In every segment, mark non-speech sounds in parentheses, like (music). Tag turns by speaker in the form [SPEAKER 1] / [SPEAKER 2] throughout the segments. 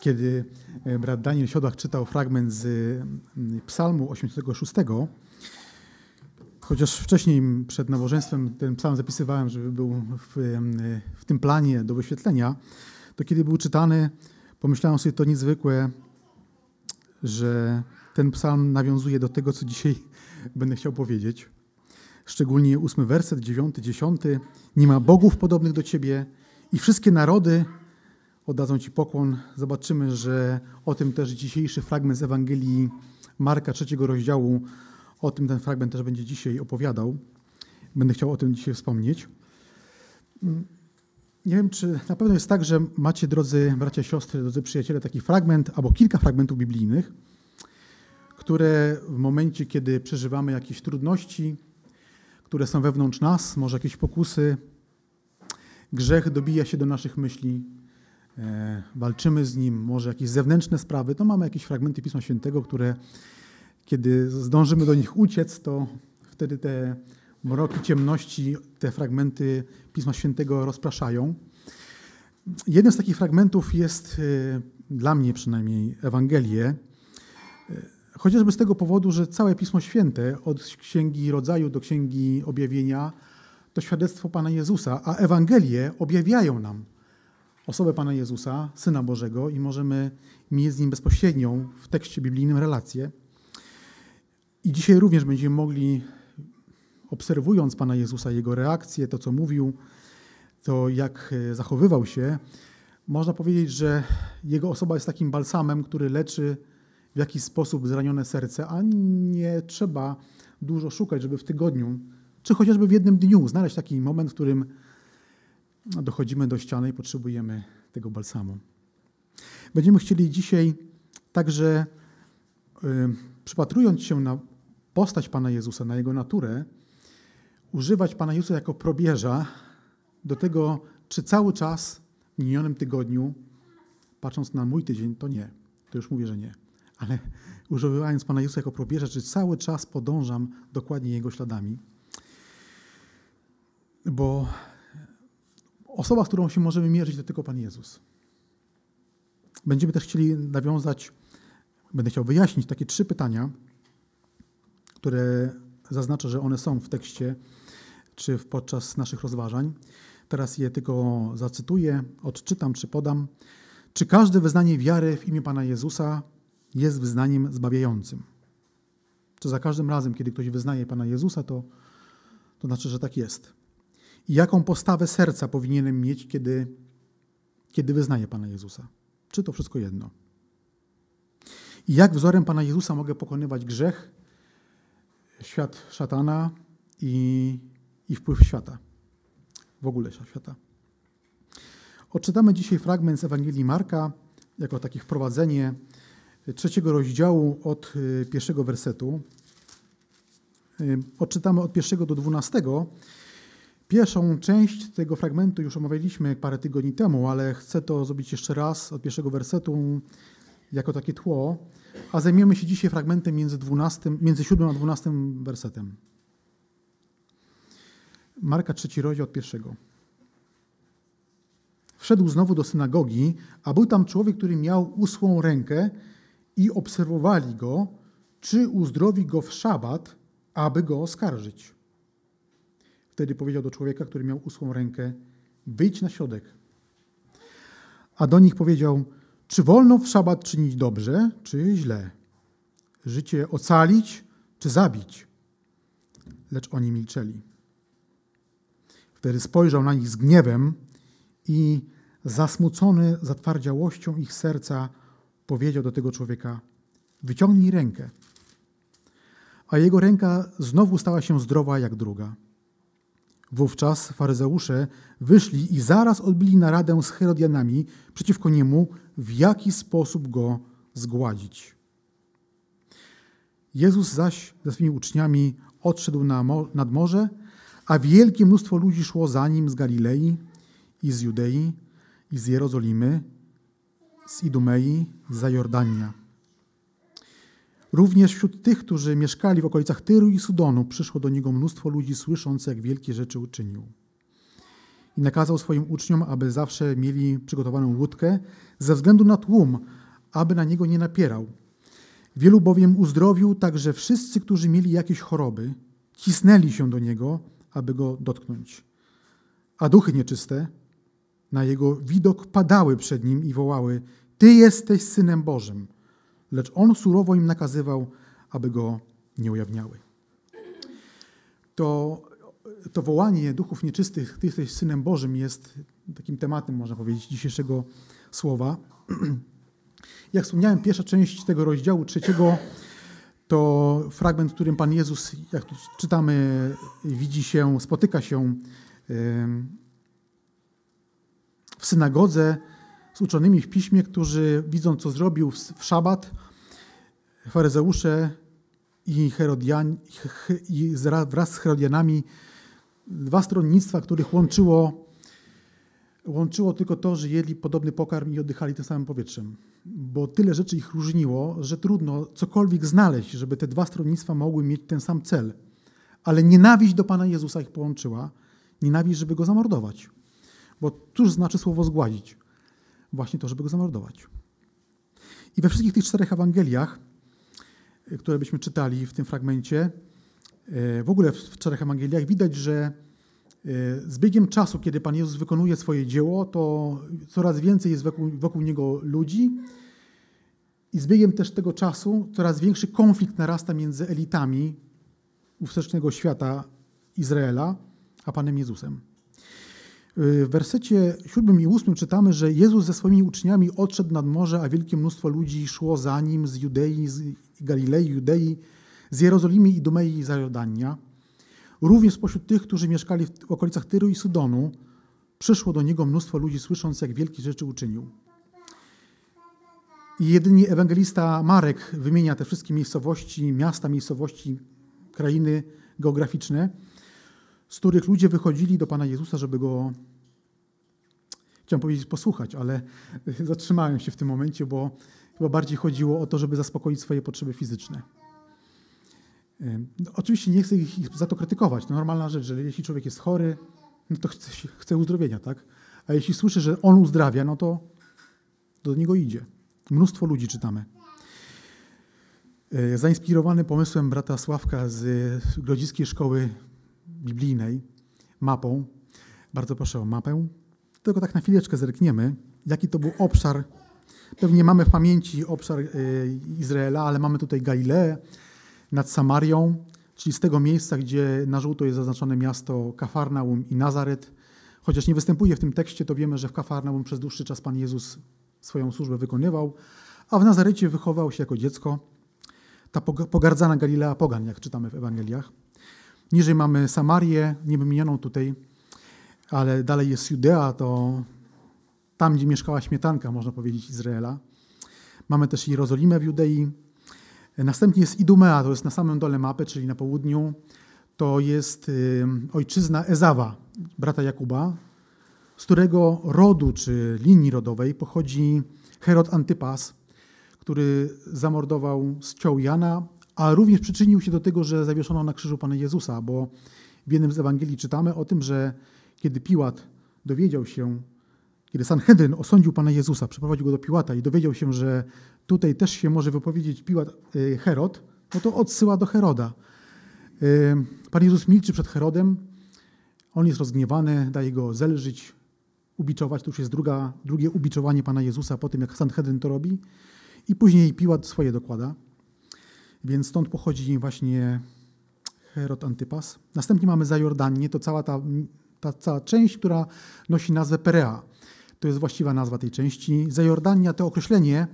[SPEAKER 1] Kiedy e, brat Daniel Siodłach czytał fragment z mm, Psalmu 86, chociaż wcześniej przed nabożeństwem ten psalm zapisywałem, żeby był w, w tym planie do wyświetlenia, to kiedy był czytany, pomyślałem sobie, to niezwykłe, że ten psalm nawiązuje do tego, co dzisiaj będę chciał powiedzieć szczególnie ósmy werset, dziewiąty, dziesiąty. Nie ma bogów podobnych do Ciebie i wszystkie narody oddadzą Ci pokłon. Zobaczymy, że o tym też dzisiejszy fragment z Ewangelii Marka trzeciego rozdziału, o tym ten fragment też będzie dzisiaj opowiadał. Będę chciał o tym dzisiaj wspomnieć. Nie wiem, czy na pewno jest tak, że macie, drodzy bracia, siostry, drodzy przyjaciele, taki fragment albo kilka fragmentów biblijnych, które w momencie, kiedy przeżywamy jakieś trudności, które są wewnątrz nas, może jakieś pokusy. Grzech dobija się do naszych myśli, e, walczymy z nim, może jakieś zewnętrzne sprawy. To mamy jakieś fragmenty Pisma Świętego, które kiedy zdążymy do nich uciec, to wtedy te mroki ciemności, te fragmenty Pisma Świętego rozpraszają. Jednym z takich fragmentów jest e, dla mnie przynajmniej Ewangelie, Chociażby z tego powodu, że całe Pismo Święte, od Księgi Rodzaju do Księgi Objawienia, to świadectwo Pana Jezusa, a Ewangelie objawiają nam osobę Pana Jezusa, Syna Bożego i możemy mieć z Nim bezpośrednią w tekście biblijnym relację. I dzisiaj również będziemy mogli, obserwując Pana Jezusa, Jego reakcję, to co mówił, to jak zachowywał się, można powiedzieć, że Jego osoba jest takim balsamem, który leczy w jakiś sposób zranione serce, a nie trzeba dużo szukać, żeby w tygodniu, czy chociażby w jednym dniu znaleźć taki moment, w którym dochodzimy do ściany i potrzebujemy tego balsamu. Będziemy chcieli dzisiaj także, y, przypatrując się na postać Pana Jezusa, na Jego naturę, używać Pana Jezusa jako probierza do tego, czy cały czas w minionym tygodniu, patrząc na mój tydzień, to nie. To już mówię, że nie ale używając Pana Jezusa jako probierza, czy cały czas podążam dokładnie Jego śladami. Bo osoba, z którą się możemy mierzyć, to tylko Pan Jezus. Będziemy też chcieli nawiązać, będę chciał wyjaśnić takie trzy pytania, które zaznaczę, że one są w tekście czy podczas naszych rozważań. Teraz je tylko zacytuję, odczytam czy podam. Czy każde wyznanie wiary w imię Pana Jezusa jest wyznaniem zbawiającym. To za każdym razem, kiedy ktoś wyznaje Pana Jezusa, to, to znaczy, że tak jest. I jaką postawę serca powinienem mieć, kiedy, kiedy wyznaję Pana Jezusa? Czy to wszystko jedno? I jak wzorem Pana Jezusa mogę pokonywać grzech, świat szatana i, i wpływ świata, w ogóle świata? Odczytamy dzisiaj fragment z Ewangelii Marka, jako takie wprowadzenie trzeciego rozdziału od y, pierwszego wersetu. Y, odczytamy od pierwszego do dwunastego. Pierwszą część tego fragmentu już omawialiśmy parę tygodni temu, ale chcę to zrobić jeszcze raz od pierwszego wersetu jako takie tło, a zajmiemy się dzisiaj fragmentem między, 12, między 7 a 12 wersetem. Marka trzeci rozdział od pierwszego. Wszedł znowu do synagogi, a był tam człowiek, który miał usłą rękę i obserwowali go, czy uzdrowi go w szabat, aby go oskarżyć. Wtedy powiedział do człowieka, który miał usłą rękę, wyjdź na środek. A do nich powiedział, czy wolno w szabat czynić dobrze, czy źle? Życie ocalić, czy zabić? Lecz oni milczeli. Wtedy spojrzał na nich z gniewem i zasmucony zatwardziałością ich serca, powiedział do tego człowieka: Wyciągnij rękę. A jego ręka znowu stała się zdrowa jak druga. Wówczas faryzeusze wyszli i zaraz odbili naradę z Herodianami przeciwko niemu, w jaki sposób go zgładzić. Jezus zaś ze swymi uczniami odszedł na nad morze, a wielkie mnóstwo ludzi szło za nim z Galilei i z Judei i z Jerozolimy z Idumei, z Jordania. Również wśród tych, którzy mieszkali w okolicach Tyru i Sudonu, przyszło do niego mnóstwo ludzi, słysząc, jak wielkie rzeczy uczynił. i nakazał swoim uczniom, aby zawsze mieli przygotowaną łódkę ze względu na tłum, aby na niego nie napierał. Wielu bowiem uzdrowił, tak że wszyscy, którzy mieli jakieś choroby, cisnęli się do niego, aby go dotknąć. A duchy nieczyste na jego widok padały przed nim i wołały: Ty jesteś synem Bożym. Lecz on surowo im nakazywał, aby go nie ujawniały. To, to wołanie duchów nieczystych, Ty jesteś synem Bożym, jest takim tematem, można powiedzieć, dzisiejszego słowa. (clears throat) Jak wspomniałem, pierwsza część tego rozdziału trzeciego to fragment, w którym Pan Jezus, jak tu czytamy, widzi się, spotyka się w synagodze z uczonymi w piśmie, którzy widzą, co zrobił w szabat, faryzeusze i, Herodian, i wraz z Herodianami dwa stronnictwa, których łączyło, łączyło tylko to, że jedli podobny pokarm i oddychali tym samym powietrzem. Bo tyle rzeczy ich różniło, że trudno cokolwiek znaleźć, żeby te dwa stronnictwa mogły mieć ten sam cel. Ale nienawiść do Pana Jezusa ich połączyła, nienawiść, żeby Go zamordować. Bo cóż znaczy słowo zgładzić? Właśnie to, żeby Go zamordować. I we wszystkich tych czterech Ewangeliach które byśmy czytali w tym fragmencie, e, w ogóle w czterech Ewangeliach, widać, że e, z biegiem czasu, kiedy Pan Jezus wykonuje swoje dzieło, to coraz więcej jest wokół, wokół Niego ludzi i z biegiem też tego czasu coraz większy konflikt narasta między elitami ówczesnego świata Izraela a Panem Jezusem. W wersecie 7 i 8 czytamy, że Jezus ze swoimi uczniami odszedł nad morze, a wielkie mnóstwo ludzi szło za nim z Judei, z Galilei, Judei, z Jerozolimy i Dumei i Zajordania. Również spośród tych, którzy mieszkali w okolicach Tyru i Sydonu, przyszło do niego mnóstwo ludzi, słysząc, jak wielkie rzeczy uczynił. I jedynie ewangelista Marek wymienia te wszystkie miejscowości, miasta, miejscowości, krainy geograficzne, z których ludzie wychodzili do Pana Jezusa, żeby go, chciałem powiedzieć, posłuchać, ale (laughs) zatrzymałem się w tym momencie, bo chyba bardziej chodziło o to, żeby zaspokoić swoje potrzeby fizyczne. No, oczywiście nie chcę ich za to krytykować. To normalna rzecz, że jeśli człowiek jest chory, no to chce, chce uzdrowienia, tak? A jeśli słyszy, że on uzdrawia, no to do niego idzie. Mnóstwo ludzi czytamy. E, zainspirowany pomysłem brata Sławka z Grodziskiej Szkoły biblijnej mapą. Bardzo proszę o mapę. Tylko tak na chwileczkę zerkniemy, jaki to był obszar. Pewnie mamy w pamięci obszar y, Izraela, ale mamy tutaj Galileę nad Samarią, czyli z tego miejsca, gdzie na żółto jest zaznaczone miasto Kafarnaum i Nazaret. Chociaż nie występuje w tym tekście, to wiemy, że w Kafarnaum przez dłuższy czas Pan Jezus swoją służbę wykonywał, a w Nazarecie wychował się jako dziecko. Ta pogardzana Galilea Pogan, jak czytamy w Ewangeliach. Niżej mamy Samarię, nie wymienioną tutaj, ale dalej jest Judea, to tam, gdzie mieszkała śmietanka, można powiedzieć, Izraela. Mamy też Jerozolimę w Judei. Następnie jest Idumea, to jest na samym dole mapy, czyli na południu. To jest ojczyzna Ezawa, brata Jakuba, z którego rodu czy linii rodowej pochodzi Herod Antypas, który zamordował, ściął Jana, a również przyczynił się do tego, że zawieszono na krzyżu Pana Jezusa, bo w jednym z Ewangelii czytamy o tym, że kiedy Piłat dowiedział się, kiedy Sanhedryn osądził Pana Jezusa, przeprowadził go do Piłata i dowiedział się, że tutaj też się może wypowiedzieć Piłat, y, Herod, no to odsyła do Heroda. Y, Pan Jezus milczy przed Herodem, on jest rozgniewany, daje go zelżyć, ubiczować, to już jest druga, drugie ubiczowanie Pana Jezusa po tym, jak Sanhedryn to robi i później Piłat swoje dokłada. Więc stąd pochodzi właśnie Herod Antypas. Następnie mamy Zajordanię, to cała ta, ta cała część, która nosi nazwę Perea. To jest właściwa nazwa tej części. Zajordania to określenie,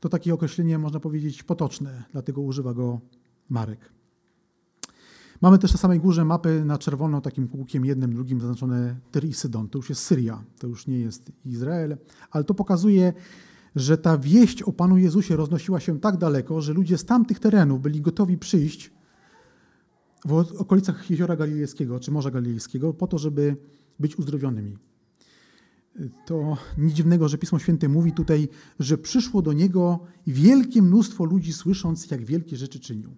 [SPEAKER 1] to takie określenie można powiedzieć potoczne, dlatego używa go Marek. Mamy też na samej górze mapy na czerwono takim kółkiem jednym, drugim zaznaczone Tyr i Sydon. To już jest Syria, to już nie jest Izrael, ale to pokazuje że ta wieść o Panu Jezusie roznosiła się tak daleko, że ludzie z tamtych terenów byli gotowi przyjść w okolicach Jeziora Galilejskiego czy Morza Galilejskiego po to, żeby być uzdrowionymi. To nic dziwnego, że Pismo Święte mówi tutaj, że przyszło do Niego wielkie mnóstwo ludzi, słysząc, jak wielkie rzeczy czynił.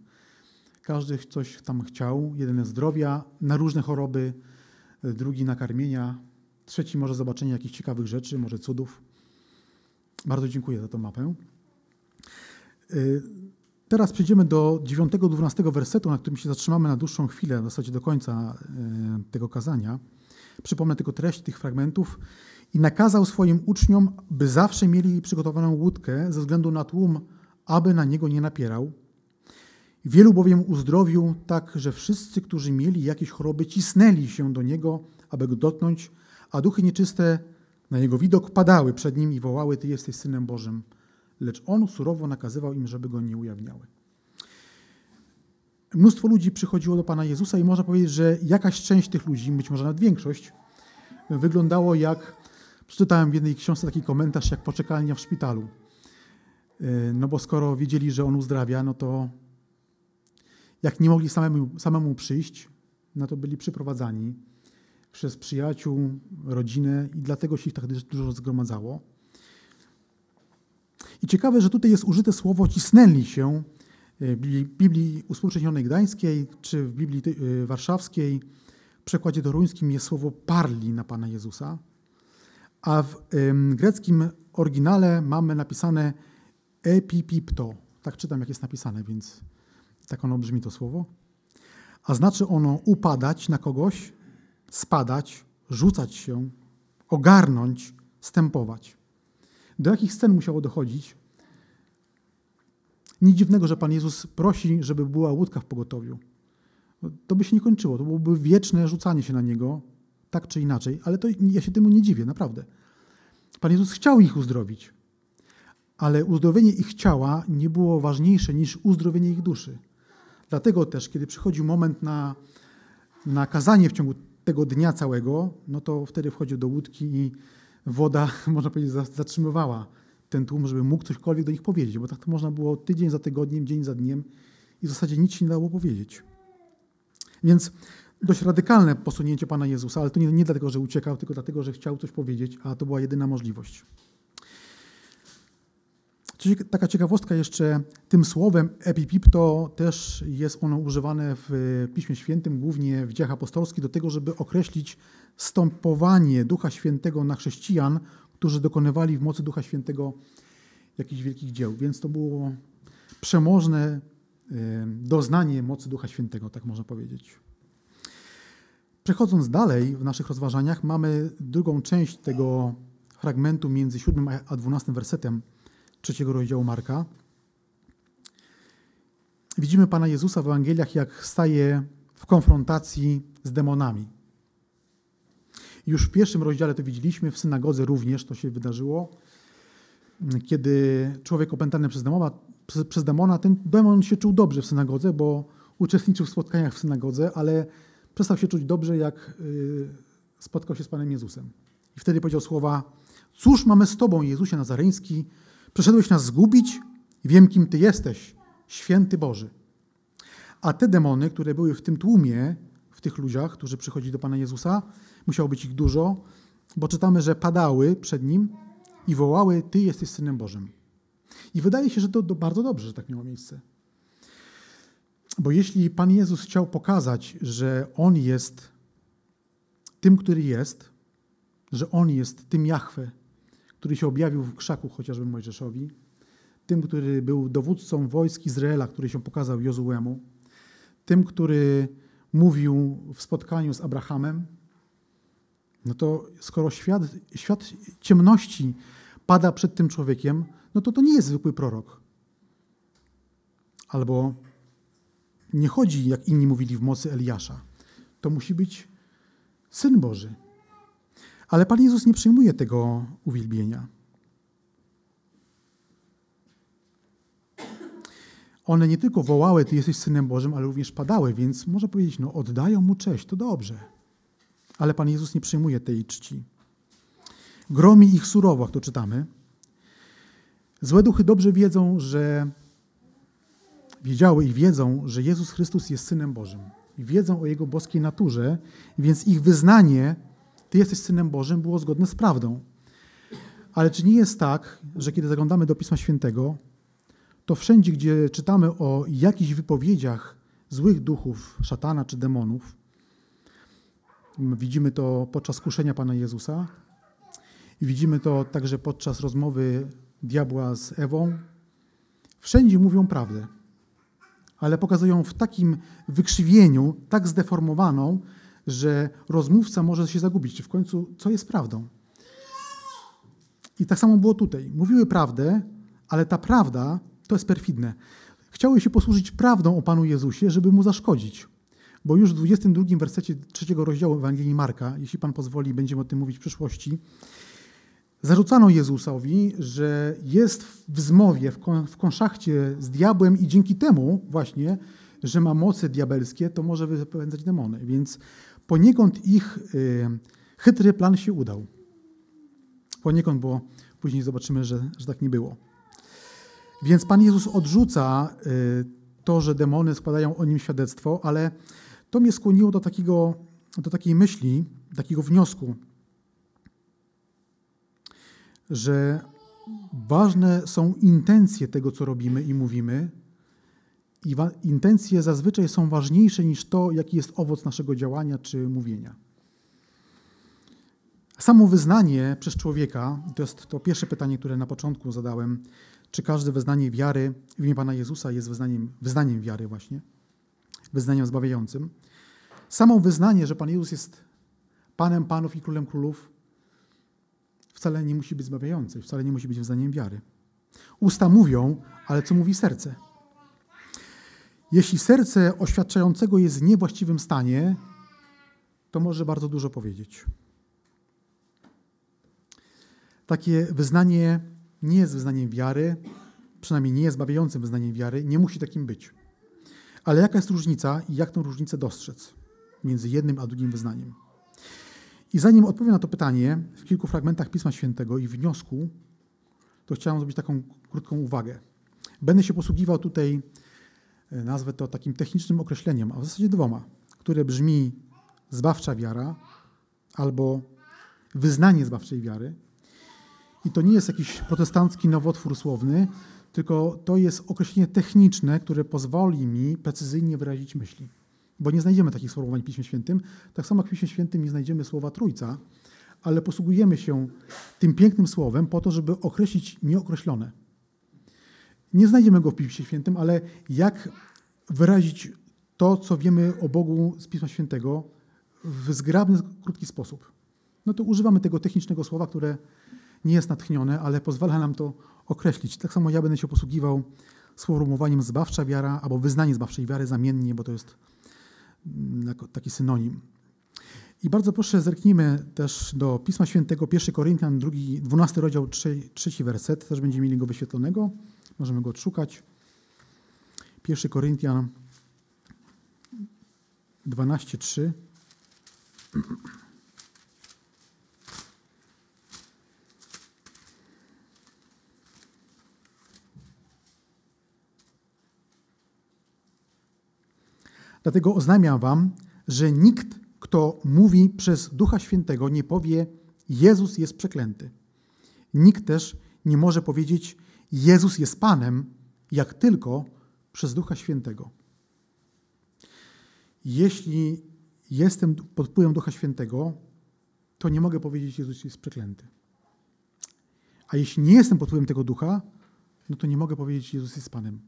[SPEAKER 1] Każdy coś tam chciał, jeden zdrowia na różne choroby, drugi na karmienia, trzeci może zobaczenie jakichś ciekawych rzeczy, może cudów. Bardzo dziękuję za tą mapę. Y, teraz przejdziemy do 9-12 wersetu, na którym się zatrzymamy na dłuższą chwilę, w zasadzie do końca y, tego kazania. Przypomnę tylko treść tych fragmentów. I nakazał swoim uczniom, by zawsze mieli przygotowaną łódkę ze względu na tłum, aby na niego nie napierał. Wielu bowiem uzdrowił tak, że wszyscy, którzy mieli jakieś choroby, cisnęli się do niego, aby go dotknąć, a duchy nieczyste na jego widok padały przed nim i wołały: Ty jesteś synem Bożym. Lecz on surowo nakazywał im, żeby go nie ujawniały. Mnóstwo ludzi przychodziło do Pana Jezusa i można powiedzieć, że jakaś część tych ludzi, być może nawet większość, wyglądało jak, przeczytałem w jednej książce taki komentarz, jak poczekalnia w szpitalu. No bo skoro wiedzieli, że on uzdrawia, no to jak nie mogli samemu, samemu przyjść, no to byli przyprowadzani przez przyjaciół, rodzinę i dlatego się ich tak dużo zgromadzało. I ciekawe, że tutaj jest użyte słowo cisnęli się w Biblii Uspółcześnionej Gdańskiej czy w Biblii y, Warszawskiej. W przekładzie toruńskim jest słowo parli na Pana Jezusa, a w greckim oryginale mamy napisane epipipto. Tak czytam, jak jest napisane, więc tak ono brzmi to słowo. A znaczy ono upadać na kogoś, spadać, rzucać się, ogarnąć, stępować. Do jakich scen musiało dochodzić? Nic dziwnego, że Pan Jezus prosi, żeby była łódka w pogotowiu. To by się nie kończyło, to byłoby wieczne rzucanie się na Niego, tak czy inaczej, ale to ja się temu nie dziwię, naprawdę. Pan Jezus chciał ich uzdrowić, ale uzdrowienie ich ciała nie było ważniejsze niż uzdrowienie ich duszy. Dlatego też, kiedy przychodził moment na, na kazanie w ciągu tego dnia całego, no to wtedy wchodził do łódki i woda, (laughs) można powiedzieć, zatrzymywała ten tłum, żeby mógł cośkolwiek do nich powiedzieć, bo tak to można było tydzień za tygodniem, dzień za dniem i w zasadzie nic się nie dało powiedzieć. Więc dość radykalne posunięcie Pana Jezusa, ale to nie, nie dlatego, że uciekał, tylko dlatego, że chciał coś powiedzieć, a to była jedyna możliwość. Taka ciekawostka jeszcze, tym słowem epipipto też jest ono używane w Piśmie Świętym, głównie w dziejach apostolskich, do tego, żeby określić stąpowanie Ducha Świętego na chrześcijan, którzy dokonywali w mocy Ducha Świętego jakichś wielkich dzieł. Więc to było przemożne doznanie mocy Ducha Świętego, tak można powiedzieć. Przechodząc dalej w naszych rozważaniach, mamy drugą część tego fragmentu między 7 a 12 wersetem trzeciego rozdziału Marka. Widzimy Pana Jezusa w Ewangeliach, jak staje w konfrontacji z demonami. Już w pierwszym rozdziale to widzieliśmy, w synagodze również to się wydarzyło, kiedy człowiek opętany przez demona, przez, przez demona, ten demon się czuł dobrze w synagodze, bo uczestniczył w spotkaniach w synagodze, ale przestał się czuć dobrze, jak y, spotkał się z Panem Jezusem. I wtedy powiedział słowa: Cóż mamy z Tobą, Jezusie Nazareński? Przyszedłeś nas zgubić? Wiem, kim Ty jesteś, święty Boży. A te demony, które były w tym tłumie, w tych ludziach, którzy przychodzili do Pana Jezusa, musiało być ich dużo, bo czytamy, że padały przed Nim i wołały: Ty jesteś Synem Bożym. I wydaje się, że to bardzo dobrze, że tak miało miejsce. Bo jeśli Pan Jezus chciał pokazać, że On jest tym, który jest, że On jest tym Jahwe, który się objawił w krzaku chociażby Mojżeszowi, tym, który był dowódcą wojsk Izraela, który się pokazał Jozuemu, tym, który mówił w spotkaniu z Abrahamem, no to skoro świat, świat ciemności pada przed tym człowiekiem, no to to nie jest zwykły prorok. Albo nie chodzi, jak inni mówili, w mocy Eliasza. To musi być Syn Boży. Ale Pan Jezus nie przyjmuje tego uwielbienia. One nie tylko wołały, Ty jesteś Synem Bożym, ale również padały, więc można powiedzieć, no oddają Mu cześć, to dobrze. Ale Pan Jezus nie przyjmuje tej czci. Gromi ich surowo, jak to czytamy. Złe duchy dobrze wiedzą, że wiedziały i wiedzą, że Jezus Chrystus jest Synem Bożym. Wiedzą o Jego boskiej naturze, więc ich wyznanie ty jesteś Synem Bożym, było zgodne z prawdą. Ale czy nie jest tak, że kiedy zaglądamy do Pisma Świętego, to wszędzie, gdzie czytamy o jakichś wypowiedziach złych duchów, szatana czy demonów, Widzimy to podczas kuszenia Pana Jezusa i widzimy to także podczas rozmowy diabła z Ewą. Wszędzie mówią prawdę, ale pokazują w takim wykrzywieniu, tak zdeformowaną, że rozmówca może się zagubić, czy w końcu co jest prawdą. I tak samo było tutaj. Mówiły prawdę, ale ta prawda to jest perfidne. Chciały się posłużyć prawdą o Panu Jezusie, żeby mu zaszkodzić. Bo już w 22 wersecie trzeciego rozdziału Ewangelii Marka, jeśli Pan pozwoli, będziemy o tym mówić w przyszłości, zarzucano Jezusowi, że jest w zmowie, w konszachcie z diabłem i dzięki temu właśnie, że ma moce diabelskie, to może wypędzać demony. Więc poniekąd ich y, chytry plan się udał. Poniekąd, bo później zobaczymy, że, że tak nie było. Więc Pan Jezus odrzuca y, to, że demony składają o nim świadectwo, ale to mnie skłoniło do, takiego, do takiej myśli, takiego wniosku, że ważne są intencje tego, co robimy i mówimy, i intencje zazwyczaj są ważniejsze niż to, jaki jest owoc naszego działania czy mówienia. Samo wyznanie przez człowieka, to jest to pierwsze pytanie, które na początku zadałem, czy każde wyznanie wiary w imię Pana Jezusa jest wyznaniem, wyznaniem wiary właśnie, wyznaniem zbawiającym. Samo wyznanie, że Pan Jezus jest Panem Panów i Królem Królów, wcale nie musi być zbawiające, wcale nie musi być wyznaniem wiary. Usta mówią, ale co mówi serce? Jeśli serce oświadczającego jest w niewłaściwym stanie, to może bardzo dużo powiedzieć. Takie wyznanie nie jest wyznaniem wiary, przynajmniej nie jest zbawiającym wyznaniem wiary, nie musi takim być. Ale jaka jest różnica i jak tę różnicę dostrzec między jednym a drugim wyznaniem? I zanim odpowiem na to pytanie w kilku fragmentach Pisma Świętego i wniosku, to chciałem zrobić taką krótką uwagę. Będę się posługiwał tutaj, nazwę to takim technicznym określeniem, a w zasadzie dwoma, które brzmi zbawcza wiara albo wyznanie zbawczej wiary. I to nie jest jakiś protestancki nowotwór słowny, tylko to jest określenie techniczne, które pozwoli mi precyzyjnie wyrazić myśli. Bo nie znajdziemy takich sformułowań w Piśmie Świętym. Tak samo w Piśmie Świętym nie znajdziemy słowa Trójca, ale posługujemy się tym pięknym słowem po to, żeby określić nieokreślone. Nie znajdziemy go w Piśmie Świętym, ale jak wyrazić to, co wiemy o Bogu z Pisma Świętego w zgrabny, krótki sposób? No to używamy tego technicznego słowa, które nie jest natchnione, ale pozwala nam to określić. Tak samo ja będę się posługiwał sformułowaniem zbawcza wiara albo wyznanie zbawczej wiary zamiennie, bo to jest mm, taki synonim. I bardzo proszę, zerknijmy też do Pisma Świętego, 1 Koryntian, 2, 12 rozdział, 3, 3 werset, też będziemy mieli go wyświetlonego, możemy go odszukać. 1 Koryntian 12, 3. Dlatego oznajmiam wam, że nikt, kto mówi przez Ducha Świętego, nie powie Jezus jest przeklęty. Nikt też nie może powiedzieć Jezus jest Panem, jak tylko przez Ducha Świętego. Jeśli jestem pod wpływem Ducha Świętego, to nie mogę powiedzieć Jezus jest przeklęty. A jeśli nie jestem pod wpływem tego Ducha, no to nie mogę powiedzieć Jezus jest Panem.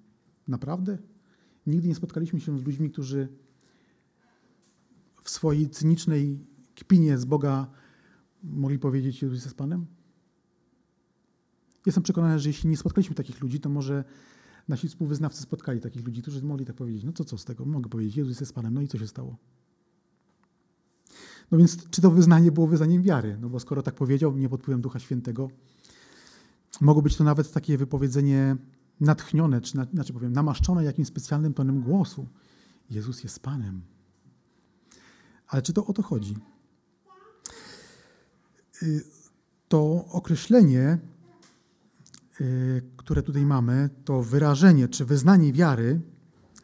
[SPEAKER 1] Naprawdę? Nigdy nie spotkaliśmy się z ludźmi, którzy w swojej cynicznej kpinie z Boga mogli powiedzieć, Jezus jest Panem? Jestem przekonany, że jeśli nie spotkaliśmy takich ludzi, to może nasi współwyznawcy spotkali takich ludzi, którzy mogli tak powiedzieć. No to co z tego? Mogę powiedzieć, Jezus jest Panem. No i co się stało? No więc czy to wyznanie było wyznaniem wiary? No bo skoro tak powiedział, nie pod wpływem Ducha Świętego, mogło być to nawet takie wypowiedzenie natchnione, czy inaczej powiem, namaszczone jakimś specjalnym tonem głosu. Jezus jest Panem. Ale czy to o to chodzi? Y, to określenie, które tutaj mamy, to wyrażenie czy wyznanie wiary,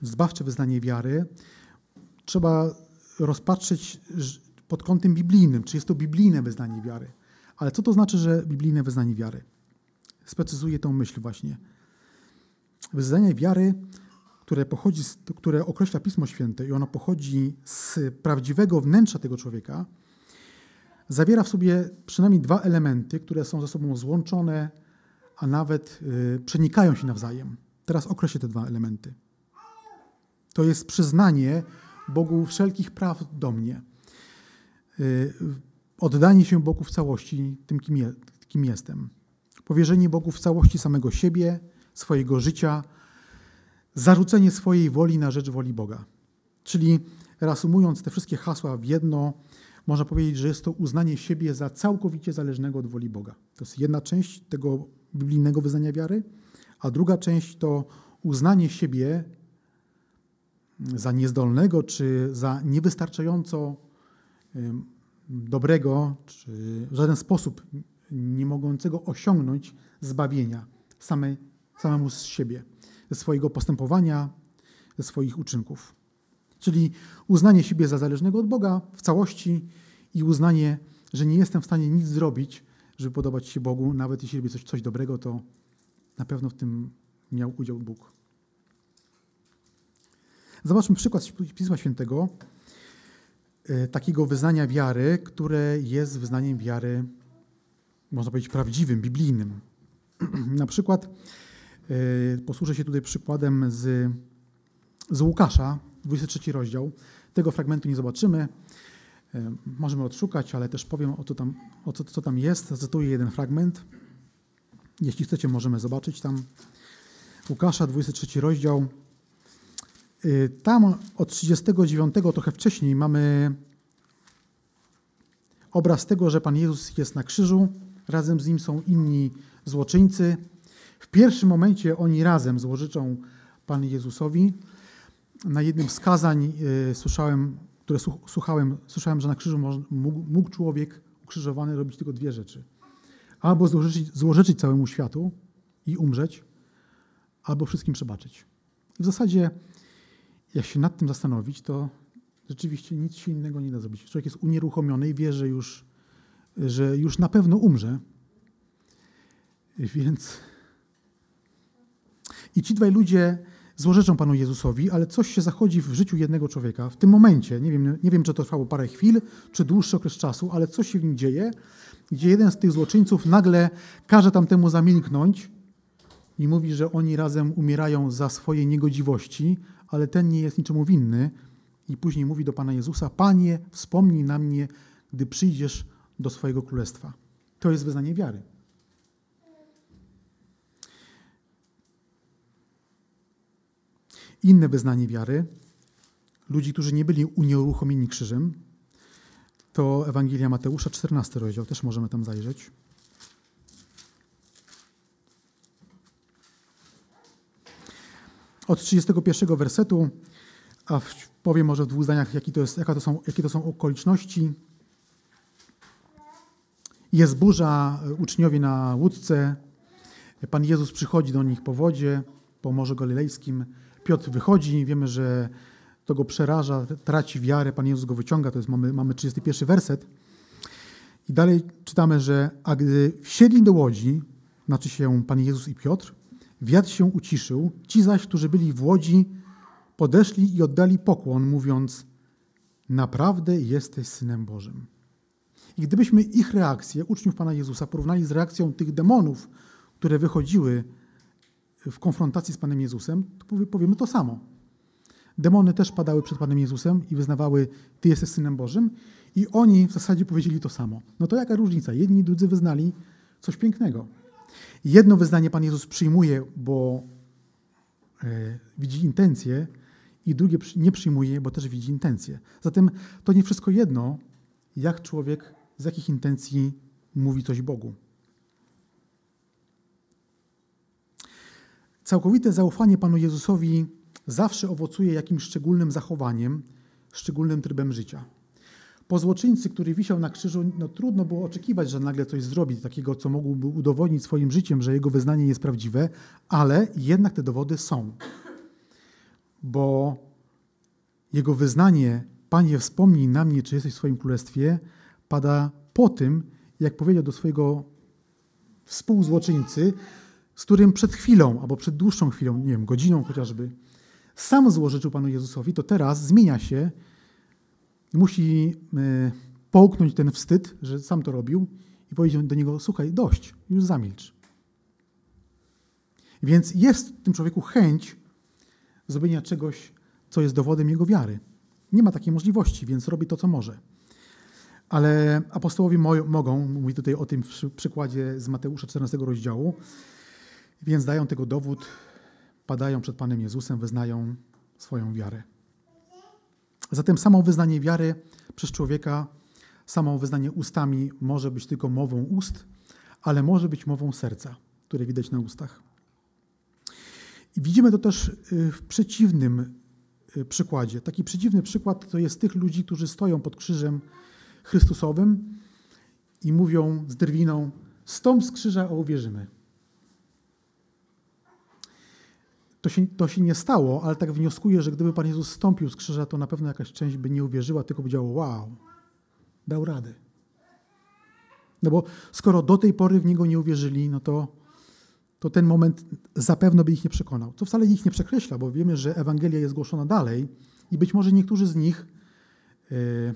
[SPEAKER 1] zbawcze wyznanie wiary, trzeba rozpatrzeć pod kątem biblijnym, czy jest to biblijne wyznanie wiary. Ale co to znaczy, że biblijne wyznanie wiary? Sprecyzuję tą myśl właśnie wyznanie wiary, które, pochodzi, które określa Pismo Święte i ono pochodzi z prawdziwego wnętrza tego człowieka, zawiera w sobie przynajmniej dwa elementy, które są ze sobą złączone, a nawet y, przenikają się nawzajem. Teraz określę te dwa elementy. To jest przyznanie Bogu wszelkich praw do mnie. Y, oddanie się Bogu w całości tym, kim, je, kim jestem. Powierzenie Bogu w całości samego siebie, swojego życia, zarzucenie swojej woli na rzecz woli Boga. Czyli reasumując te wszystkie hasła w jedno, można powiedzieć, że jest to uznanie siebie za całkowicie zależnego od woli Boga. To jest jedna część tego biblijnego wyznania wiary, a druga część to uznanie siebie za niezdolnego czy za niewystarczająco dobrego, czy w żaden sposób nie mogącego osiągnąć zbawienia samej, samemu z siebie, ze swojego postępowania, ze swoich uczynków. Czyli uznanie siebie za zależnego od Boga w całości i uznanie, że nie jestem w stanie nic zrobić, żeby podobać się Bogu, nawet jeśli robię coś, coś dobrego, to na pewno w tym miał udział Bóg. Zobaczmy przykład Pisma Świętego, e, takiego wyznania wiary, które jest wyznaniem wiary, można powiedzieć, prawdziwym, biblijnym. (clears throat) Na przykład e, posłużę się tutaj przykładem z, z Łukasza, 23 rozdział. Tego fragmentu nie zobaczymy. Możemy odszukać, ale też powiem o, co tam, o co, co tam jest. Zacytuję jeden fragment. Jeśli chcecie, możemy zobaczyć tam. Łukasza, 23 rozdział. E, tam od 39, trochę wcześniej, mamy obraz tego, że Pan Jezus jest na krzyżu. Razem z nim są inni złoczyńcy. W pierwszym momencie oni razem złożyczą Panu Jezusowi. Na jednym z kazań y, słyszałem, które słuchałem, słyszałem, że na krzyżu mógł, człowiek ukrzyżowany robić tylko dwie rzeczy. Albo złożyć, złożyczyć całemu światu i umrzeć, albo wszystkim przebaczyć. I w zasadzie, jak się nad tym zastanowić, to rzeczywiście nic się innego nie da zrobić. Człowiek jest unieruchomiony i wie, że już, że już na pewno umrze. Więc. I ci dwaj ludzie złorzeczą Panu Jezusowi, ale coś się zachodzi w życiu jednego człowieka. W tym momencie, nie wiem, nie wiem, czy to trwało parę chwil, czy dłuższy okres czasu, ale coś się w nim dzieje, gdzie jeden z tych złoczyńców nagle każe tamtemu zamilknąć i mówi, że oni razem umierają za swoje niegodziwości, ale ten nie jest niczemu winny. I później mówi do Pana Jezusa: Panie, wspomnij na mnie, gdy przyjdziesz do swojego królestwa. To jest wyznanie wiary. Inne wyznanie wiary, ludzi, którzy nie byli unieruchomieni krzyżem, to Ewangelia Mateusza, 14 rozdział, też możemy tam zajrzeć. Od 31 wersetu, a powiem może w dwóch zdaniach, jakie to, jest, jaka to są, jakie to są okoliczności. Jest burza, uczniowie na łódce. Pan Jezus przychodzi do nich po wodzie, po Morzu Galilejskim. Piotr wychodzi, wiemy, że to go przeraża, traci wiarę, Pan Jezus go wyciąga, to jest, mamy, mamy 31 werset. I dalej czytamy, że a gdy wsiedli do łodzi, znaczy się Pan Jezus i Piotr, wiatr się uciszył, ci zaś, którzy byli w łodzi, podeszli i oddali pokłon, mówiąc, naprawdę jesteś Synem Bożym. I gdybyśmy ich reakcję, uczniów Pana Jezusa, porównali z reakcją tych demonów, które wychodziły w konfrontacji z Panem Jezusem, to powiemy to samo. Demony też padały przed Panem Jezusem i wyznawały, Ty jesteś Synem Bożym, i oni w zasadzie powiedzieli to samo. No to jaka różnica? Jedni drudzy wyznali coś pięknego. Jedno wyznanie Pan Jezus przyjmuje, bo e, widzi intencje, i drugie nie przyjmuje, bo też widzi intencje. Zatem to nie wszystko jedno, jak człowiek, z jakich intencji mówi coś Bogu. Całkowite zaufanie Panu Jezusowi zawsze owocuje jakimś szczególnym zachowaniem, szczególnym trybem życia. Po złoczyńcy, który wisiał na krzyżu, no, trudno było oczekiwać, że nagle coś zrobi takiego, co mógłby udowodnić swoim życiem, że jego wyznanie jest prawdziwe, ale jednak te dowody są. Bo jego wyznanie, Panie, wspomnij na mnie, czy jesteś w swoim królestwie, pada po tym, jak powiedział do swojego współzłoczyńcy, z którym przed chwilą, albo przed dłuższą chwilą, nie wiem, godziną chociażby, sam złożyczył Panu Jezusowi, to teraz zmienia się, musi e, połknąć ten wstyd, że sam to robił i powiedzieć do niego, słuchaj, dość, już zamilcz. Więc jest w tym człowieku chęć zrobienia czegoś, co jest dowodem jego wiary. Nie ma takiej możliwości, więc robi to, co może. Ale apostołowie mogą, mówi tutaj o tym w przykładzie z Mateusza 14 rozdziału, więc dają tego dowód, padają przed Panem Jezusem, wyznają swoją wiarę. Zatem samo wyznanie wiary przez człowieka, samo wyznanie ustami może być tylko mową ust, ale może być mową serca, które widać na ustach. I widzimy to też y, w przeciwnym y, przykładzie. Taki przeciwny przykład to jest tych ludzi, którzy stoją pod krzyżem Chrystusowym i mówią z drwiną: Stąd z krzyża, a uwierzymy. To się, to się nie stało, ale tak wnioskuję, że gdyby Pan Jezus stąpił z krzyża, to na pewno jakaś część by nie uwierzyła, tylko powiedziała: Wow, dał radę. No bo skoro do tej pory w niego nie uwierzyli, no to, to ten moment zapewne by ich nie przekonał. Co wcale ich nie przekreśla, bo wiemy, że Ewangelia jest głoszona dalej i być może niektórzy z nich. Yy,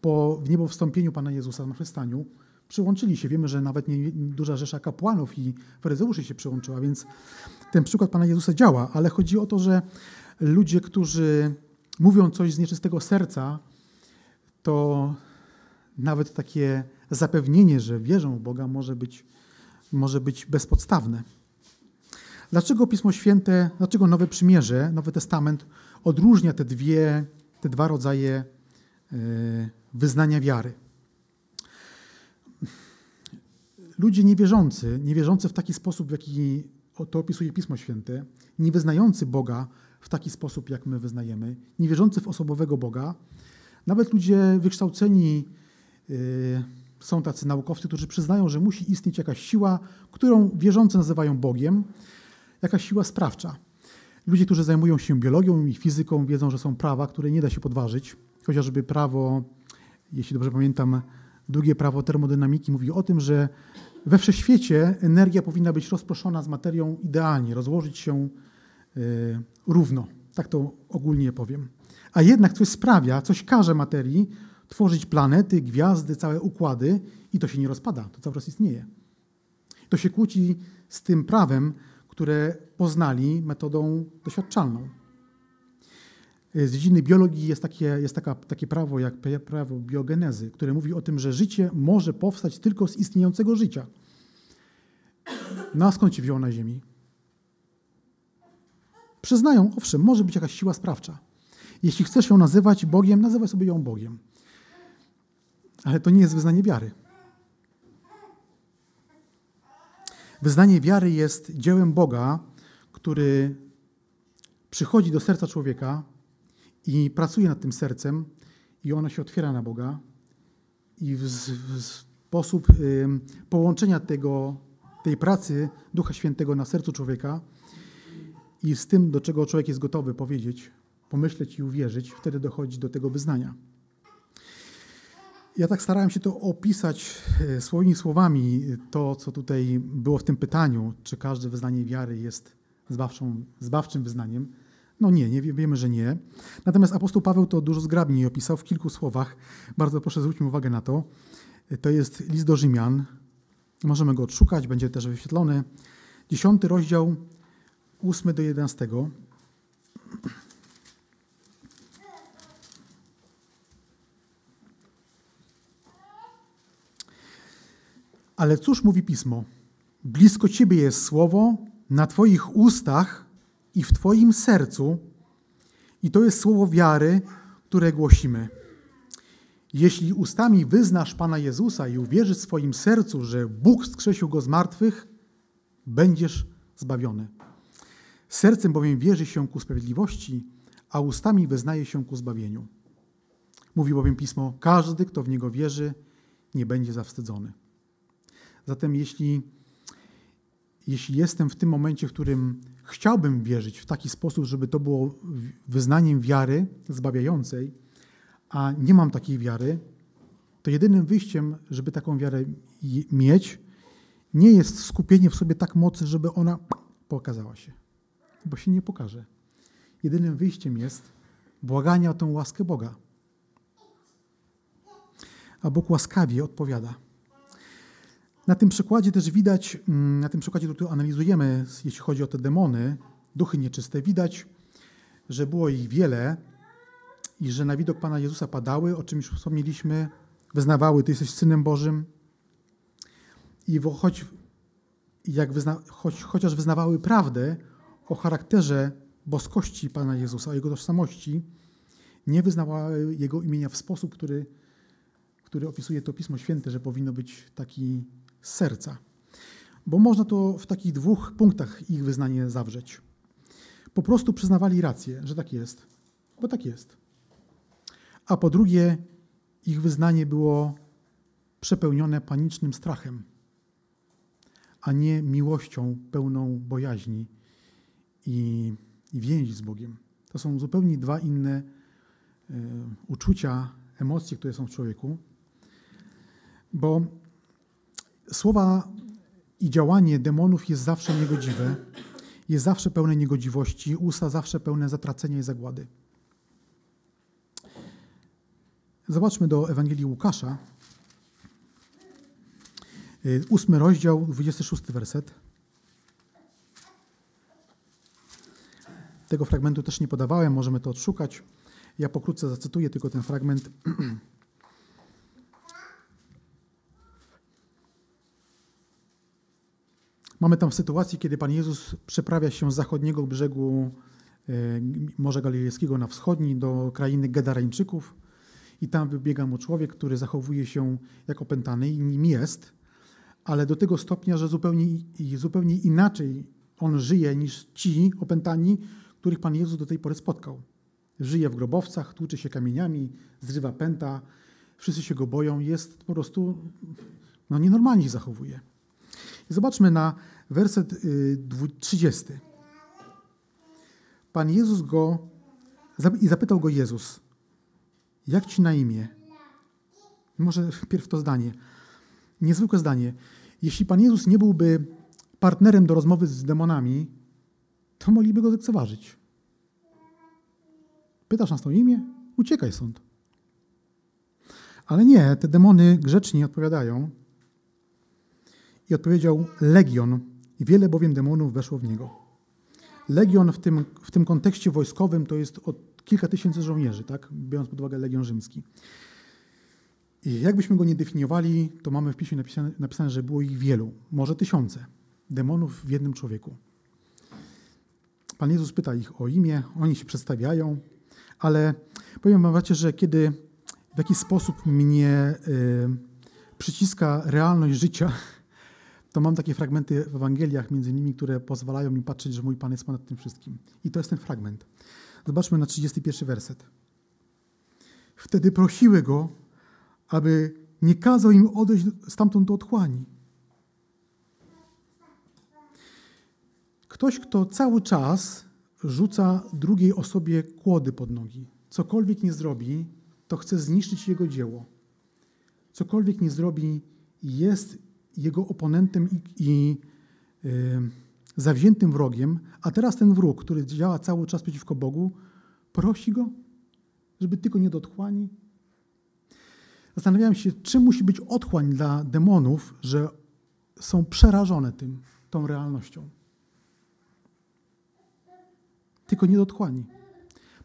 [SPEAKER 1] po w niebo wstąpieniu Pana Jezusa na przystaniu przyłączyli się. Wiemy, że nawet nie, duża rzesza kapłanów i faryzeuszy się przyłączyła, więc ten przykład Pana Jezusa działa, ale chodzi o to, że ludzie, którzy mówią coś z nieczystego serca, to nawet takie zapewnienie, że wierzą w Boga, może być, może być bezpodstawne. Dlaczego Pismo Święte, dlaczego Nowe Przymierze, Nowy Testament odróżnia te dwie, te dwa rodzaje yy, wyznania wiary. Ludzie niewierzący, niewierzący w taki sposób, w jaki to opisuje Pismo Święte, nie wyznający Boga w taki sposób, jak my wyznajemy, niewierzący w osobowego Boga, nawet ludzie wykształceni yy, są tacy naukowcy, którzy przyznają, że musi istnieć jakaś siła, którą wierzący nazywają Bogiem, jakaś siła sprawcza. Ludzie, którzy zajmują się biologią i fizyką, wiedzą, że są prawa, które nie da się podważyć, chociażby prawo jeśli dobrze pamiętam, drugie prawo termodynamiki mówi o tym, że we wszechświecie energia powinna być rozproszona z materią idealnie, rozłożyć się e, równo. Tak to ogólnie powiem. A jednak coś sprawia, coś każe materii tworzyć planety, gwiazdy, całe układy i to się nie rozpada, to cały czas istnieje. To się kłóci z tym prawem, które poznali metodą doświadczalną. Z dziedziny biologii jest, takie, jest taka, takie prawo jak prawo biogenezy, które mówi o tym, że życie może powstać tylko z istniejącego życia. No a skąd się wziął na Ziemi? Przyznają, owszem, może być jakaś siła sprawcza. Jeśli chcesz ją nazywać Bogiem, nazywaj sobie ją Bogiem. Ale to nie jest wyznanie wiary. Wyznanie wiary jest dziełem Boga, który przychodzi do serca człowieka i pracuje nad tym sercem i ona się otwiera na Boga i w, w sposób y, połączenia tego, tej pracy Ducha Świętego na sercu człowieka i z tym, do czego człowiek jest gotowy powiedzieć, pomyśleć i uwierzyć, wtedy dochodzi do tego wyznania. Ja tak starałem się to opisać y, swoimi słowami, to co tutaj było w tym pytaniu, czy każde wyznanie wiary jest zbawczą, zbawczym wyznaniem. No nie, nie, wiemy, że nie. Natomiast apostoł Paweł to dużo zgrabniej opisał w kilku słowach. Bardzo proszę zwróćmy uwagę na to. To jest list do Rzymian. Możemy go odszukać, będzie też wyświetlony. Dziesiąty rozdział, ósmy do jedenastego. Ale cóż mówi Pismo? Blisko Ciebie jest słowo, na Twoich ustach i w Twoim sercu, i to jest słowo wiary, które głosimy. Jeśli ustami wyznasz Pana Jezusa i uwierzysz w swoim sercu, że Bóg skrzesił go z martwych, będziesz zbawiony. Sercem bowiem wierzy się ku sprawiedliwości, a ustami wyznaje się ku zbawieniu. Mówi bowiem Pismo: Każdy, kto w niego wierzy, nie będzie zawstydzony. Zatem, jeśli, jeśli jestem w tym momencie, w którym chciałbym wierzyć w taki sposób, żeby to było wyznaniem wiary zbawiającej, a nie mam takiej wiary, to jedynym wyjściem, żeby taką wiarę mieć, nie jest skupienie w sobie tak mocy, żeby ona pokazała się, bo się nie pokaże. jedynym wyjściem jest błaganie o tę łaskę Boga. A Bóg łaskawie odpowiada. Na tym przykładzie też widać, mm, na tym przykładzie, który analizujemy, jeśli chodzi o te demony, duchy nieczyste, widać, że było ich wiele i że na widok Pana Jezusa padały, o czym już wspomnieliśmy, wyznawały, Ty jesteś Synem Bożym. I choć, jak wyzna, choć, chociaż wyznawały prawdę o charakterze boskości Pana Jezusa, o Jego tożsamości, nie wyznawały Jego imienia w sposób, który, który opisuje to Pismo Święte, że powinno być taki serca. Bo można to w takich dwóch punktach ich wyznanie zawrzeć. Po prostu przyznawali rację, że tak jest, bo tak jest. A po drugie, ich wyznanie było przepełnione panicznym strachem, a nie miłością pełną bojaźni i, i więzi z Bogiem. To są zupełnie dwa inne y, uczucia, emocje, które są w człowieku, bo słowa i działanie demonów jest zawsze niegodziwe, jest zawsze pełne niegodziwości, usta zawsze pełne zatracenia i zagłady. Zobaczmy do Ewangelii Łukasza, y, ósmy rozdział, 26 werset. Tego fragmentu też nie podawałem, możemy to odszukać. Ja pokrótce zacytuję tylko ten fragment. (clears throat) Mamy tam sytuację, kiedy Pan Jezus przeprawia się z zachodniego brzegu e, Morza Galilejskiego na wschodni do krainy Gedarańczyków i tam wybiega mu człowiek, który zachowuje się jak opętany i nim jest, ale do tego stopnia, że zupełnie, zupełnie inaczej on żyje niż ci opętani, których Pan Jezus do tej pory spotkał. Żyje w grobowcach, tłucze się kamieniami, zrywa pęta, wszyscy się go boją, jest po prostu no, nienormalnie się zachowuje. Zobaczmy na werset 30. Y, Pan Jezus go i zapytał go Jezus, jak ci na imię? Może wpierw to zdanie. Niezwykłe zdanie. Jeśli Pan Jezus nie byłby partnerem do rozmowy z demonami, to mogliby go lekceważyć. Pytasz nas to imię? Uciekaj stąd. Ale nie, te demony grzecznie odpowiadają. I odpowiedział legion, i wiele bowiem demonów weszło w niego. Legion w tym, w tym kontekście wojskowym to jest od kilka tysięcy żołnierzy, tak? biorąc pod uwagę legion rzymski. I jakbyśmy go nie definiowali, to mamy w piśmie napisane, napisane, że było ich wielu, może tysiące demonów w jednym człowieku. Pan Jezus pyta ich o imię, oni się przedstawiają, ale powiem wam, że kiedy w jakiś sposób mnie y, przyciska realność życia, to mam takie fragmenty w Ewangeliach między innymi, które pozwalają mi patrzeć, że mój Pan jest ponad tym wszystkim. I to jest ten fragment. Zobaczmy na 31 werset. Wtedy prosiły Go, aby nie kazał im odejść stamtąd do otchłani. Ktoś, kto cały czas rzuca drugiej osobie kłody pod nogi. Cokolwiek nie zrobi, to chce zniszczyć jego dzieło. Cokolwiek nie zrobi, jest jego oponentem i, i y, zawziętym wrogiem, a teraz ten wróg, który działa cały czas przeciwko Bogu, prosi go, żeby tylko nie do otchłani. Zastanawiałem się, czym musi być otchłań dla demonów, że są przerażone tym, tą realnością. Tylko nie do otchłani.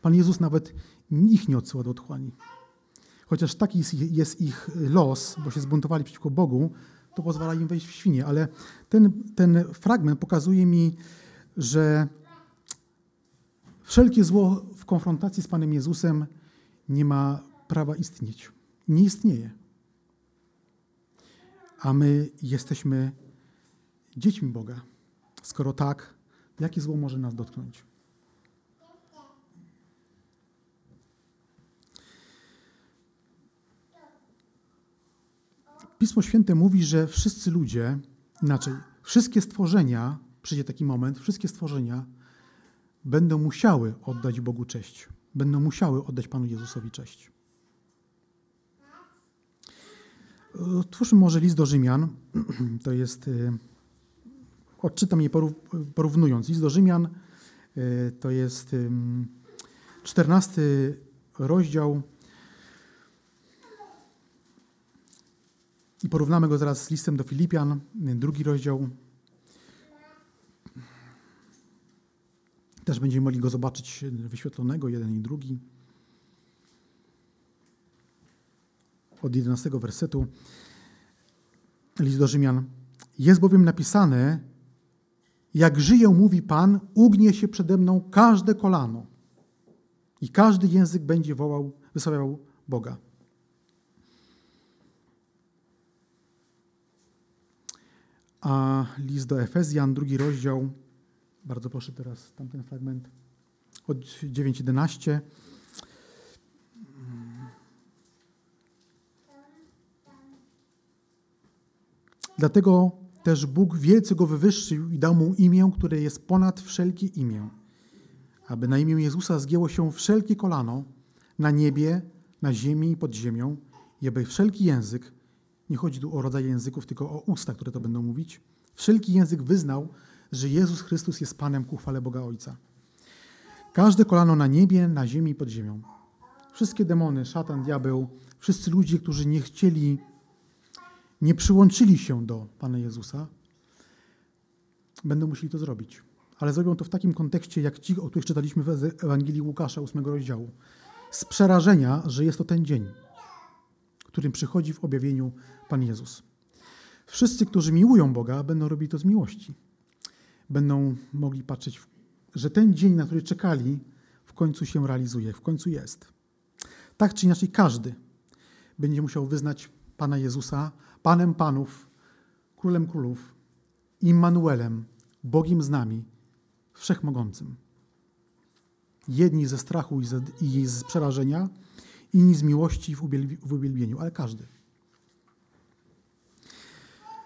[SPEAKER 1] Pan Jezus nawet ich nie odsyła do otchłani. Chociaż taki jest ich los, bo się zbuntowali przeciwko Bogu, to pozwala im wejść w świnie. Ale ten, ten fragment pokazuje mi, że wszelkie zło w konfrontacji z Panem Jezusem nie ma prawa istnieć. Nie istnieje. A my jesteśmy dziećmi Boga. Skoro tak, jakie zło może nas dotknąć? Pismo Święte mówi, że wszyscy ludzie, inaczej, wszystkie stworzenia, przyjdzie taki moment, wszystkie stworzenia będą musiały oddać Bogu cześć. Będą musiały oddać Panu Jezusowi cześć. Otwórzmy może list do Rzymian. (clears throat) To jest, y, odczytam je porównując. List do Rzymian, E, to jest czternasty rozdział i porównamy go zaraz z listem do Filipian, drugi rozdział. Też będziemy mogli go zobaczyć wyświetlonego, jeden i drugi. Od 11 wersetu. List do Rzymian. Jest bowiem napisane, jak żyję, mówi Pan, ugnie się przede mną każde kolano i każdy język będzie wołał, wysławiał Boga. A list do Efezjan, drugi rozdział, bardzo proszę teraz tamten fragment, od 9.11. Dlatego też Bóg wielce go wywyższył i dał mu imię, które jest ponad wszelkie imię, aby na imię Jezusa zgięło się wszelkie kolano na niebie, na ziemi i pod ziemią i aby wszelki język, nie chodzi tu o rodzaj języków, tylko o usta, które to będą mówić, wszelki język wyznał, że Jezus Chrystus jest Panem ku chwale Boga Ojca. Każde kolano na niebie, na ziemi i pod ziemią. Wszystkie demony, szatan, diabeł, wszyscy ludzie, którzy nie chcieli nie przyłączyli się do Pana Jezusa, będą musieli to zrobić. Ale zrobią to w takim kontekście, jak ci, o których czytaliśmy w Ewangelii Łukasza, 8 rozdziału. Z przerażenia, że jest to ten dzień, którym przychodzi w objawieniu Pan Jezus. Wszyscy, którzy miłują Boga, będą robili to z miłości. Będą mogli patrzeć, że ten dzień, na który czekali, w końcu się realizuje, w końcu jest. Tak czy inaczej, każdy będzie musiał wyznać Pana Jezusa Panem Panów, Królem Królów, Immanuelem, Bogiem z nami, Wszechmogącym. Jedni ze strachu i z przerażenia, inni z miłości w uwielbieniu, ale każdy.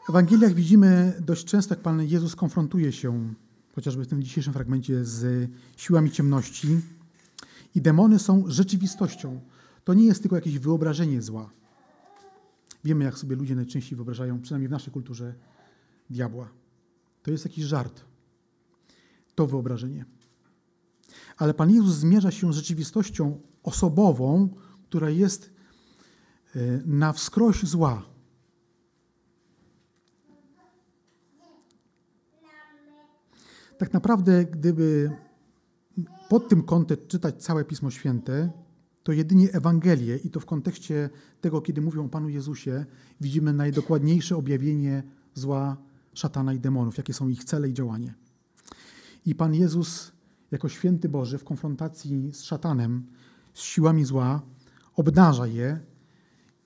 [SPEAKER 1] W Ewangeliach widzimy dość często, jak Pan Jezus konfrontuje się, chociażby w tym dzisiejszym fragmencie, z siłami ciemności. I demony są rzeczywistością. To nie jest tylko jakieś wyobrażenie zła. Wiemy, jak sobie ludzie najczęściej wyobrażają, przynajmniej w naszej kulturze, diabła. To jest jakiś żart. To wyobrażenie. Ale Pan Jezus zmierza się z rzeczywistością osobową, która jest e, na wskroś zła. Tak naprawdę, gdyby pod tym kątem czytać całe Pismo Święte, to jedynie Ewangelie i to w kontekście tego, kiedy mówią o Panu Jezusie, widzimy najdokładniejsze objawienie zła szatana i demonów, jakie są ich cele i działanie. I Pan Jezus, jako święty Boży, w konfrontacji z szatanem, z siłami zła, obdarza je.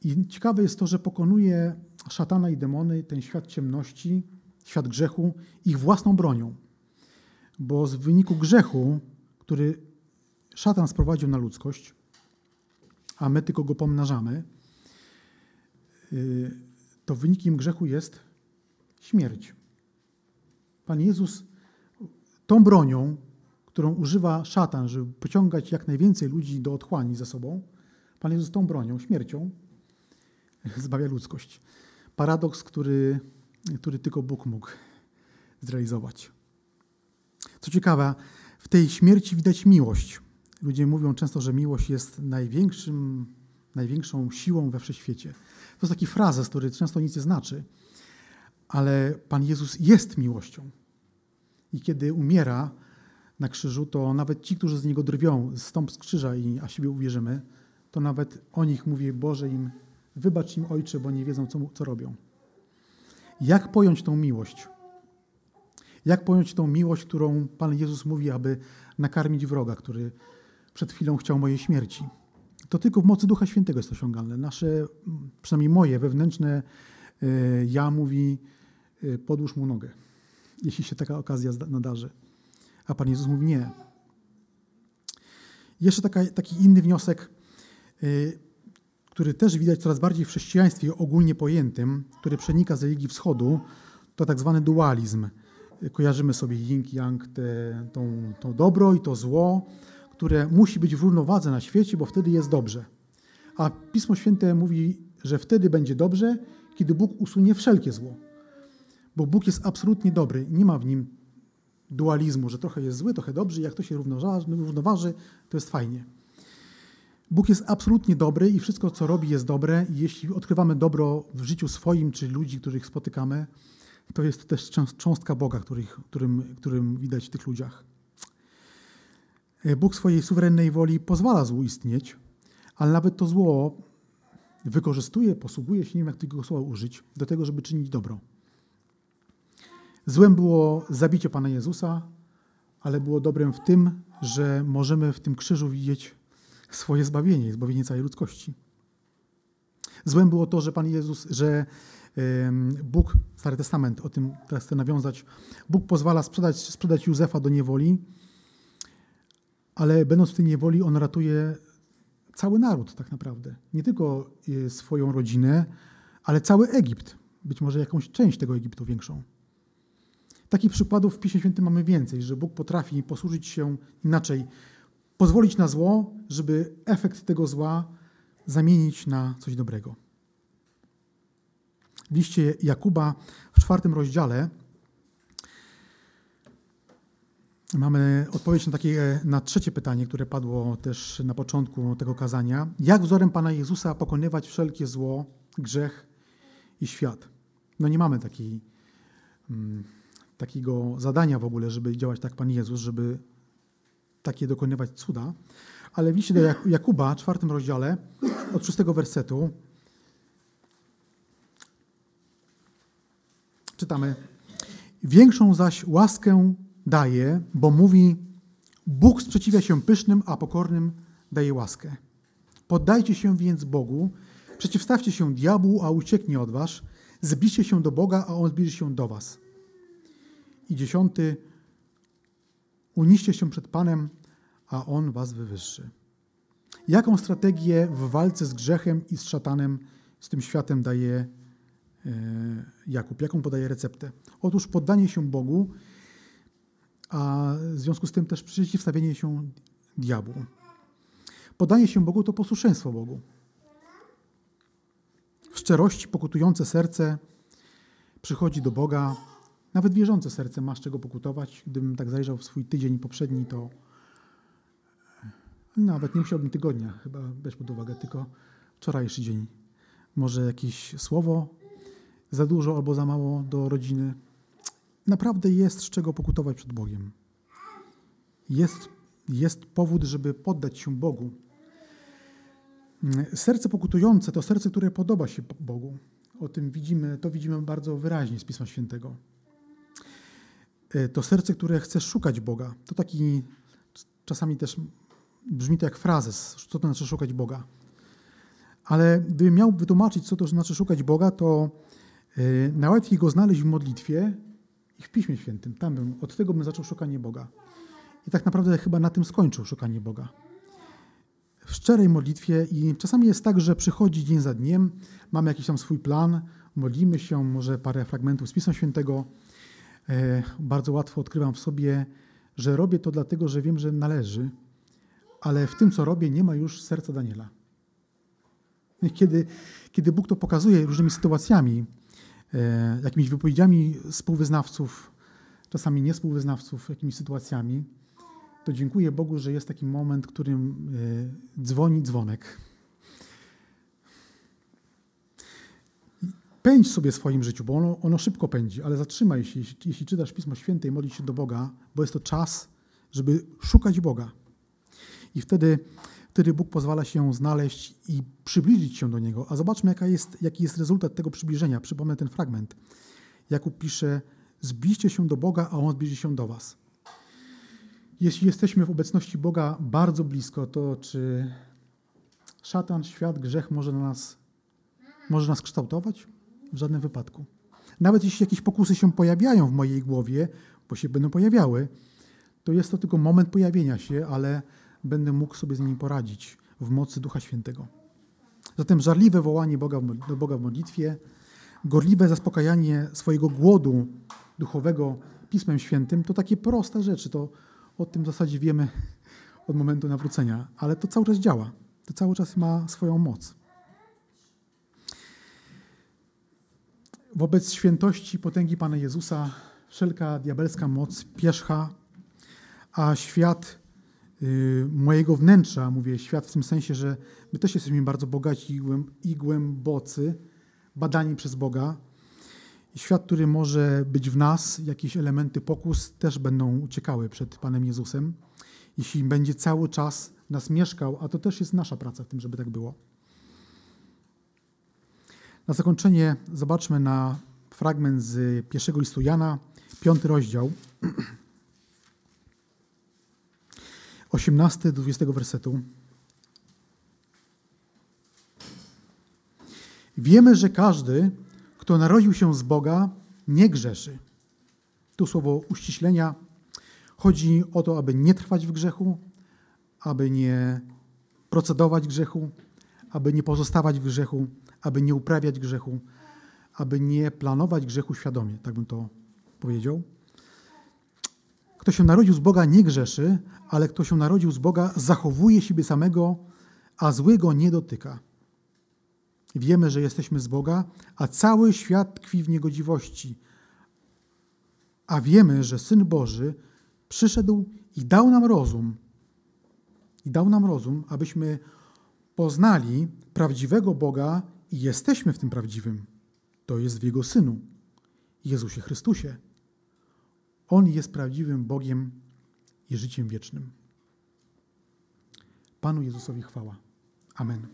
[SPEAKER 1] I ciekawe jest to, że pokonuje szatana i demony, ten świat ciemności, świat grzechu, ich własną bronią. Bo z wyniku grzechu, który szatan sprowadził na ludzkość, a my tylko go pomnażamy, y, to wynikiem grzechu jest śmierć. Pan Jezus tą bronią, którą używa szatan, żeby pociągać jak najwięcej ludzi do otchłani za sobą, Pan Jezus tą bronią, śmiercią, zbawia ludzkość. Paradoks, który, który tylko Bóg mógł zrealizować. Co ciekawe, w tej śmierci widać miłość. Ludzie mówią często, że miłość jest największym, największą siłą we wszechświecie. To jest taki frazes, który często nic nie znaczy, ale Pan Jezus jest miłością. I kiedy umiera na krzyżu, to nawet ci, którzy z Niego drwią, stąp z krzyża i a siebie uwierzymy, to nawet o nich mówi Boże im, wybacz im Ojcze, bo nie wiedzą, co, co robią. Jak pojąć tą miłość? Jak pojąć tą miłość, którą Pan Jezus mówi, aby nakarmić wroga, który przed chwilą chciał mojej śmierci. To tylko w mocy Ducha Świętego jest osiągalne. Nasze, przynajmniej moje wewnętrzne e, ja mówi, e, podłóż mu nogę, jeśli się taka okazja nadarzy. A Pan Jezus mówi nie. Jeszcze taka, taki inny wniosek, który też widać coraz bardziej w chrześcijaństwie ogólnie pojętym, który przenika z religii wschodu, to tak zwany dualizm. Kojarzymy sobie yin-yang, to, dobro i to zło, które musi być w równowadze na świecie, bo wtedy jest dobrze. A Pismo Święte mówi, że wtedy będzie dobrze, kiedy Bóg usunie wszelkie zło. Bo Bóg jest absolutnie dobry, nie ma w nim dualizmu, że trochę jest zły, trochę dobry, jak to się równoważy, to jest fajnie. Bóg jest absolutnie dobry i wszystko, co robi, jest dobre. I jeśli odkrywamy dobro w życiu swoim czy ludzi, których spotykamy, to jest też cząstka Boga, których, którym, którym widać w tych ludziach. Bóg swojej suwerennej woli pozwala złu istnieć, ale nawet to zło wykorzystuje, posługuje się, nie wiem jak tego słowa użyć, do tego, żeby czynić dobro. Złem było zabicie Pana Jezusa, ale było dobrem w tym, że możemy w tym krzyżu widzieć swoje zbawienie, zbawienie całej ludzkości. Złem było to, że Pan Jezus, że Bóg, Stary Testament, o tym teraz chcę nawiązać, Bóg pozwala sprzedać, sprzedać Józefa do niewoli, ale będąc w tej niewoli, On ratuje cały naród tak naprawdę. Nie tylko e, swoją rodzinę, ale cały Egipt. Być może jakąś część tego Egiptu większą. Takich przykładów w Piśmie Świętym mamy więcej, że Bóg potrafi posłużyć się inaczej, pozwolić na zło, żeby efekt tego zła zamienić na coś dobrego. W liście Jakuba w czwartym rozdziale mamy odpowiedź na, takie, na trzecie pytanie, które padło też na początku tego kazania. Jak wzorem Pana Jezusa pokonywać wszelkie zło, grzech i świat? No nie mamy mm, takiego zadania w ogóle, żeby działać tak Pan Jezus, żeby takie dokonywać cuda. Ale w liście do Jakuba, czwartym rozdziale, od szóstego wersetu, czytamy: Większą zaś łaskę daje, bo mówi: Bóg sprzeciwia się pysznym, a pokornym daje łaskę. Poddajcie się więc Bogu, przeciwstawcie się diabłu, a ucieknie od was. Zbliżcie się do Boga, a on zbliży się do was. I dziesiąty, uniście się przed Panem, a On was wywyższy. Jaką strategię w walce z grzechem i z szatanem, z tym światem daje e, Jakub? Jaką podaje receptę? Otóż poddanie się Bogu, a w związku z tym też przeciwstawienie się diabłu. Podanie się Bogu to posłuszeństwo Bogu. W szczerości pokutujące serce przychodzi do Boga. Nawet wierzące serce ma z czego pokutować. Gdybym tak zajrzał w swój tydzień poprzedni, to nawet nie musiałbym tygodnia chyba brać pod uwagę, tylko wczorajszy dzień. Może jakieś słowo za dużo albo za mało do rodziny. Naprawdę jest z czego pokutować przed Bogiem. Jest, jest powód, żeby poddać się Bogu. Serce pokutujące to serce, które podoba się Bogu. O tym widzimy, to widzimy bardzo wyraźnie z Pisma Świętego. E, to serce, które chce szukać Boga. To taki czasami też brzmi to jak frazes, co to znaczy szukać Boga. Ale gdybym miał wytłumaczyć, co to znaczy szukać Boga, to yy, najłatwiej go znaleźć w modlitwie i w Piśmie Świętym. Tam bym, od tego bym zaczął szukanie Boga. I tak naprawdę chyba na tym skończył szukanie Boga. W szczerej modlitwie i czasami jest tak, że przychodzi dzień za dniem, mamy jakiś tam swój plan, modlimy się, może parę fragmentów z Pisma Świętego. E, bardzo łatwo odkrywam w sobie, że robię to dlatego, że wiem, że należy, ale w tym, co robię, nie ma już serca Daniela. Kiedy, kiedy Bóg to pokazuje różnymi sytuacjami, e, jakimiś wypowiedziami współwyznawców, czasami niespółwyznawców, jakimiś sytuacjami, to dziękuję Bogu, że jest taki moment, w którym e, dzwoni dzwonek. Pędź sobie w swoim życiu, bo ono, ono szybko pędzi, ale zatrzymaj się, jeśli, jeśli czytasz Pismo Święte i modlisz się do Boga, bo jest to czas, żeby szukać Boga. I wtedy, wtedy Bóg pozwala się znaleźć i przybliżyć się do Niego. A zobaczmy, jaka jest, jaki jest rezultat tego przybliżenia. Przypomnę ten fragment. Jakub pisze, zbliżcie się do Boga, a On zbliży się do was. Jeśli jesteśmy w obecności Boga bardzo blisko, to czy szatan, świat, grzech może nas, może nas kształtować? W żadnym wypadku. Nawet jeśli jakieś pokusy się pojawiają w mojej głowie, bo się będą pojawiały, to jest to tylko moment pojawienia się, ale będę mógł sobie z nimi poradzić w mocy Ducha Świętego. Zatem żarliwe wołanie Boga, do Boga w modlitwie, gorliwe zaspokajanie swojego głodu duchowego Pismem Świętym to takie proste rzeczy. To o tym w zasadzie wiemy (laughs) od momentu nawrócenia, ale to cały czas działa. To cały czas ma swoją moc. Wobec świętości potęgi Pana Jezusa wszelka diabelska moc pierzcha, a świat y, mojego wnętrza, mówię świat w tym sensie, że my też jesteśmy bardzo bogaci i głębocy, badani przez Boga. Świat, który może być w nas, jakieś elementy pokus też będą uciekały przed Panem Jezusem, jeśli będzie cały czas nas mieszkał, a to też jest nasza praca w tym, żeby tak było. Na zakończenie zobaczmy na fragment z pierwszego listu Jana, piąty rozdział, (clears throat) 18 do 20 wersetu. Wiemy, że każdy, kto narodził się z Boga, nie grzeszy. Tu słowo uściślenia chodzi o to, aby nie trwać w grzechu, aby nie procedować grzechu, aby nie pozostawać w grzechu, aby nie uprawiać grzechu, aby nie planować grzechu świadomie, tak bym to powiedział. Kto się narodził z Boga nie grzeszy, ale kto się narodził z Boga zachowuje siebie samego, a złego nie dotyka. Wiemy, że jesteśmy z Boga, a cały świat tkwi w niegodziwości. A wiemy, że Syn Boży przyszedł i dał nam rozum. I dał nam rozum, abyśmy poznali prawdziwego Boga i jesteśmy w tym prawdziwym. To jest w Jego Synu, Jezusie Chrystusie. On jest prawdziwym Bogiem i życiem wiecznym. Panu Jezusowi chwała. Amen.